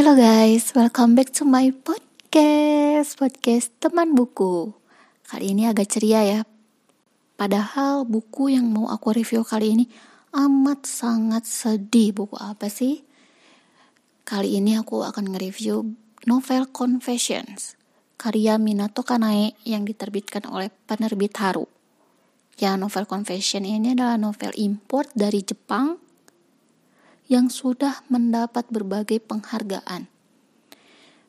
Hello guys, welcome back to my podcast Podcast teman buku. Kali ini agak ceria ya. Padahal buku yang mau aku review kali ini Amat sangat sedih. Buku apa sih? Kali ini aku akan nge-review novel Confessions Karya Minato Kanae yang diterbitkan oleh penerbit Haru. Ya novel Confession ini adalah novel import dari Jepang yang sudah mendapat berbagai penghargaan.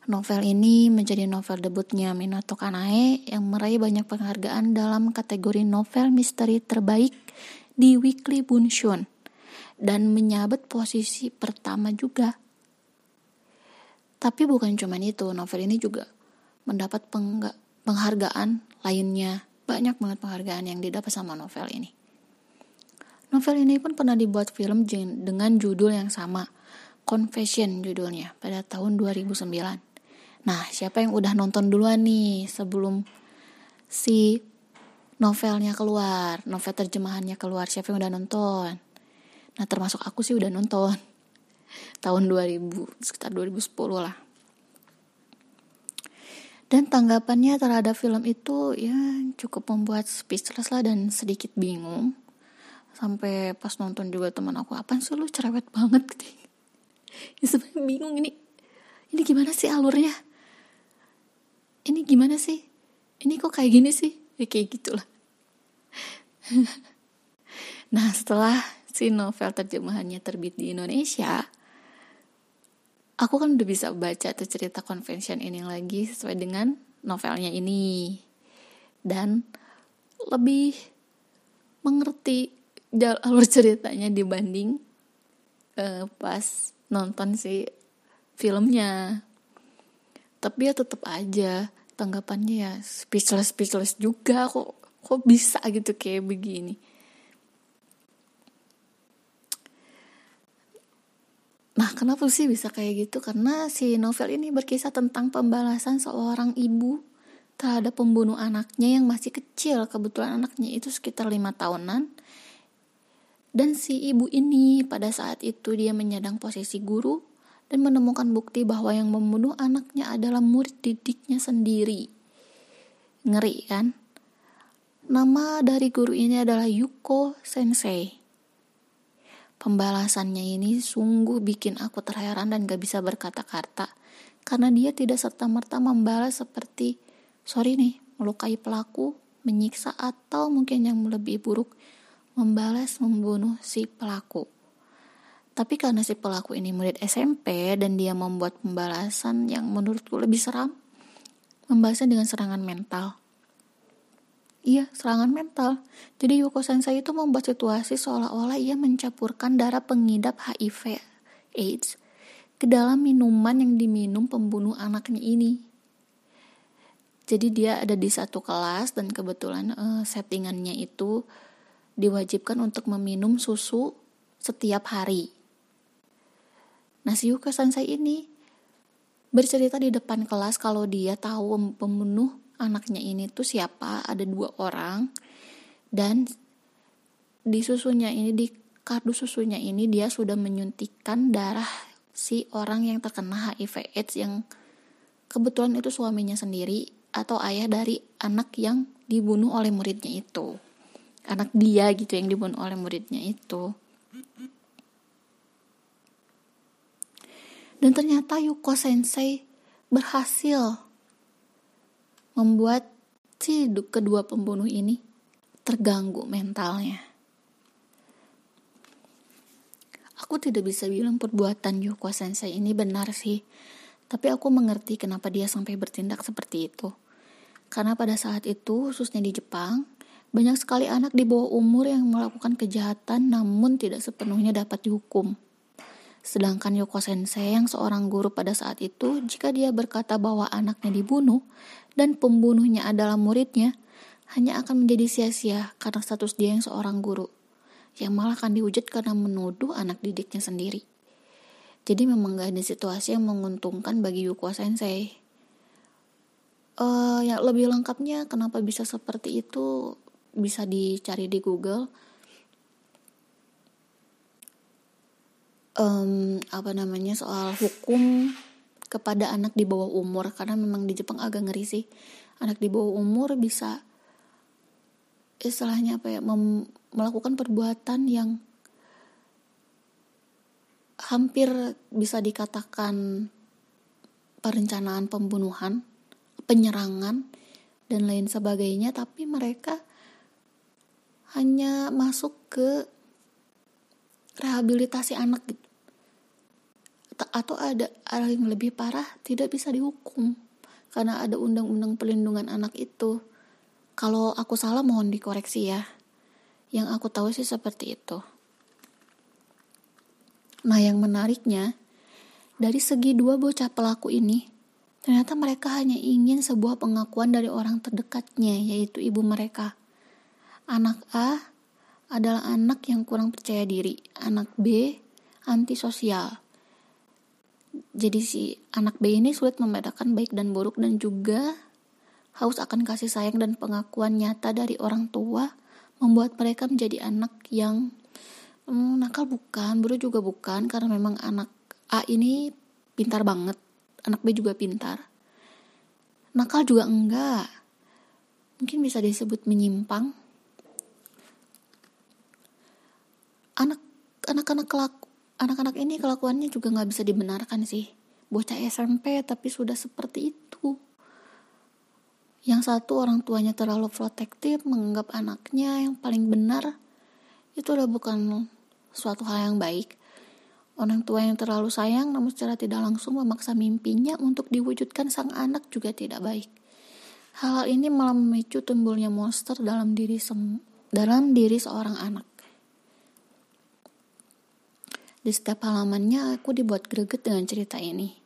Novel ini menjadi novel debutnya Minato Kanae yang meraih banyak penghargaan dalam kategori novel misteri terbaik di Weekly Bunshun dan menyabet posisi pertama juga. Tapi bukan cuma itu, novel ini juga mendapat penghargaan lainnya. Banyak banget penghargaan yang didapat sama novel ini. Novel ini pun pernah dibuat film dengan judul yang sama, Confession judulnya, pada tahun 2009. Nah, siapa yang udah nonton duluan nih sebelum si novelnya keluar, novel terjemahannya keluar, siapa yang udah nonton? Nah, termasuk aku sih udah nonton. Tahun 2000, sekitar 2010 lah. Dan tanggapannya terhadap film itu ya cukup membuat speechless lah dan sedikit bingung sampai pas nonton juga teman aku apa sih lu cerewet banget? Gitu ya sebenarnya bingung ini ini gimana sih alurnya? Ini gimana sih? Ini kok kayak gini sih? Ya kayak gitulah. Nah setelah si novel terjemahannya terbit di Indonesia aku kan udah bisa baca tuh cerita convention ini lagi sesuai dengan novelnya ini. Dan lebih mengerti alur ceritanya dibanding uh, pas nonton si filmnya tapi ya tetap aja tanggapannya ya speechless speechless juga kok kok bisa gitu kayak begini Nah, kenapa sih bisa kayak gitu? Karena si novel ini berkisah tentang pembalasan seorang ibu terhadap pembunuh anaknya yang masih kecil. Kebetulan anaknya itu sekitar lima tahunan dan si ibu ini pada saat itu dia menyandang posisi guru dan menemukan bukti bahwa yang membunuh anaknya adalah murid didiknya sendiri. Ngeri kan? Nama dari guru ini adalah Yuko Sensei. Pembalasannya ini sungguh bikin aku terheran dan gak bisa berkata-kata karena dia tidak serta-merta membalas seperti sorry nih melukai pelaku, menyiksa atau mungkin yang lebih buruk membalas membunuh si pelaku. Tapi karena si pelaku ini murid SMP dan dia membuat pembalasan yang menurutku lebih seram, membalasnya dengan serangan mental. Iya, serangan mental. Jadi Yuko Sensei itu membuat situasi seolah-olah ia mencampurkan darah pengidap HIV AIDS ke dalam minuman yang diminum pembunuh anaknya ini. Jadi dia ada di satu kelas dan kebetulan uh, settingannya itu diwajibkan untuk meminum susu setiap hari. Nah, Yuka Sansai ini bercerita di depan kelas kalau dia tahu pembunuh anaknya ini tuh siapa, ada dua orang, dan di susunya ini, di kardus susunya ini dia sudah menyuntikkan darah si orang yang terkena HIV AIDS yang kebetulan itu suaminya sendiri atau ayah dari anak yang dibunuh oleh muridnya itu anak dia gitu yang dibunuh oleh muridnya itu dan ternyata Yuko Sensei berhasil membuat si kedua pembunuh ini terganggu mentalnya. Aku tidak bisa bilang perbuatan Yuko Sensei ini benar sih, tapi aku mengerti kenapa dia sampai bertindak seperti itu. Karena pada saat itu, khususnya di Jepang, banyak sekali anak di bawah umur yang melakukan kejahatan namun tidak sepenuhnya dapat dihukum. Sedangkan Yoko Sensei yang seorang guru pada saat itu, jika dia berkata bahwa anaknya dibunuh dan pembunuhnya adalah muridnya, hanya akan menjadi sia-sia karena status dia yang seorang guru, yang malah akan dihujat karena menuduh anak didiknya sendiri. Jadi memang gak ada situasi yang menguntungkan bagi Yoko Sensei. Uh, yang lebih lengkapnya kenapa bisa seperti itu bisa dicari di Google. Um, apa namanya soal hukum kepada anak di bawah umur. Karena memang di Jepang agak ngeri sih. Anak di bawah umur bisa istilahnya apa ya melakukan perbuatan yang hampir bisa dikatakan perencanaan pembunuhan, penyerangan dan lain sebagainya. Tapi mereka hanya masuk ke rehabilitasi anak gitu. Atau ada yang lebih parah tidak bisa dihukum. Karena ada undang-undang pelindungan anak itu. Kalau aku salah mohon dikoreksi ya. Yang aku tahu sih seperti itu. Nah yang menariknya dari segi dua bocah pelaku ini ternyata mereka hanya ingin sebuah pengakuan dari orang terdekatnya yaitu ibu mereka anak A adalah anak yang kurang percaya diri. Anak B antisosial. Jadi si anak B ini sulit membedakan baik dan buruk dan juga haus akan kasih sayang dan pengakuan nyata dari orang tua membuat mereka menjadi anak yang hmm, nakal bukan, buruk juga bukan karena memang anak A ini pintar banget, anak B juga pintar. Nakal juga enggak. Mungkin bisa disebut menyimpang anak anak-anak kelaku anak-anak ini kelakuannya juga nggak bisa dibenarkan sih. Bocah SMP tapi sudah seperti itu. Yang satu orang tuanya terlalu protektif menganggap anaknya yang paling benar itu udah bukan suatu hal yang baik. Orang tua yang terlalu sayang namun secara tidak langsung memaksa mimpinya untuk diwujudkan sang anak juga tidak baik. Hal-hal ini malah memicu timbulnya monster dalam diri dalam diri seorang anak di setiap halamannya aku dibuat greget dengan cerita ini.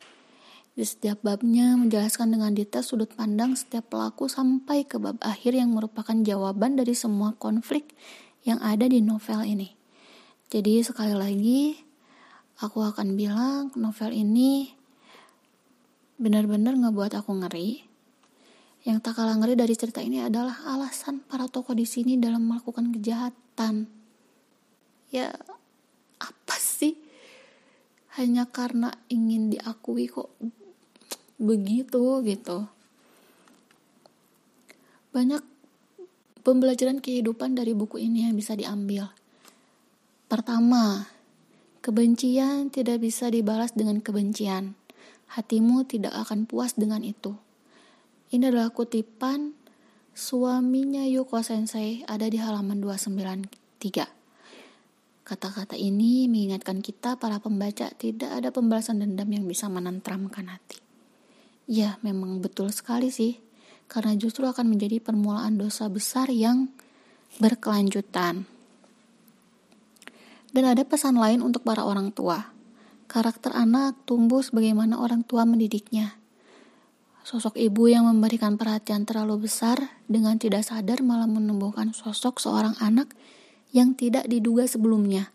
Di setiap babnya menjelaskan dengan detail sudut pandang setiap pelaku sampai ke bab akhir yang merupakan jawaban dari semua konflik yang ada di novel ini. Jadi sekali lagi aku akan bilang novel ini benar-benar ngebuat aku ngeri. Yang tak kalah ngeri dari cerita ini adalah alasan para tokoh di sini dalam melakukan kejahatan. Ya, apa hanya karena ingin diakui kok begitu gitu. Banyak pembelajaran kehidupan dari buku ini yang bisa diambil. Pertama kebencian tidak bisa dibalas dengan kebencian. Hatimu tidak akan puas dengan itu. Ini adalah kutipan suaminya Yuko Sensei ada di halaman 293 Kata-kata ini mengingatkan kita para pembaca tidak ada pembalasan dendam yang bisa menentramkan hati. Ya, memang betul sekali sih, karena justru akan menjadi permulaan dosa besar yang berkelanjutan. Dan ada pesan lain untuk para orang tua. Karakter anak tumbuh sebagaimana orang tua mendidiknya. Sosok ibu yang memberikan perhatian terlalu besar dengan tidak sadar malah menumbuhkan sosok seorang anak yang tidak diduga sebelumnya,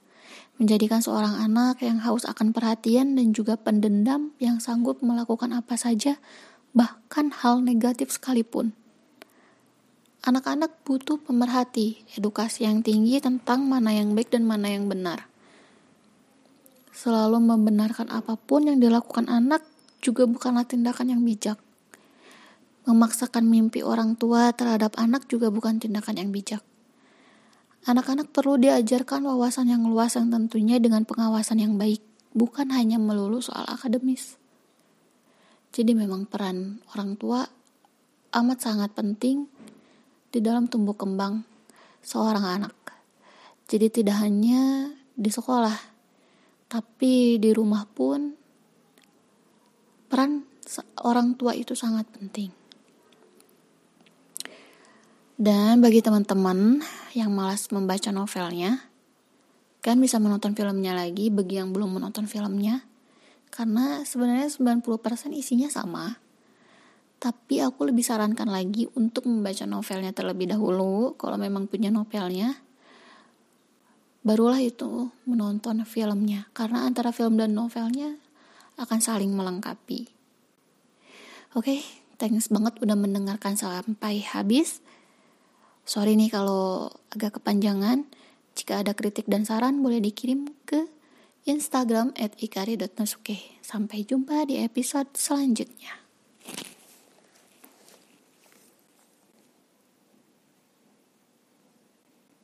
menjadikan seorang anak yang haus akan perhatian dan juga pendendam yang sanggup melakukan apa saja, bahkan hal negatif sekalipun. Anak-anak butuh pemerhati, edukasi yang tinggi tentang mana yang baik dan mana yang benar. Selalu membenarkan apa pun yang dilakukan anak juga bukanlah tindakan yang bijak. Memaksakan mimpi orang tua terhadap anak juga bukan tindakan yang bijak. Anak-anak perlu diajarkan wawasan yang luas yang tentunya dengan pengawasan yang baik, bukan hanya melulu soal akademis. Jadi memang peran orang tua amat sangat penting di dalam tumbuh kembang seorang anak. Jadi tidak hanya di sekolah, tapi di rumah pun peran orang tua itu sangat penting. Dan bagi teman-teman yang malas membaca novelnya, kan bisa menonton filmnya lagi bagi yang belum menonton filmnya. Karena sebenarnya 90% isinya sama. Tapi aku lebih sarankan lagi untuk membaca novelnya terlebih dahulu kalau memang punya novelnya. Barulah itu menonton filmnya karena antara film dan novelnya akan saling melengkapi. Oke, okay, thanks banget udah mendengarkan sampai habis. Sorry nih kalau agak kepanjangan. Jika ada kritik dan saran boleh dikirim ke Instagram at ikari.nasuke. Sampai jumpa di episode selanjutnya.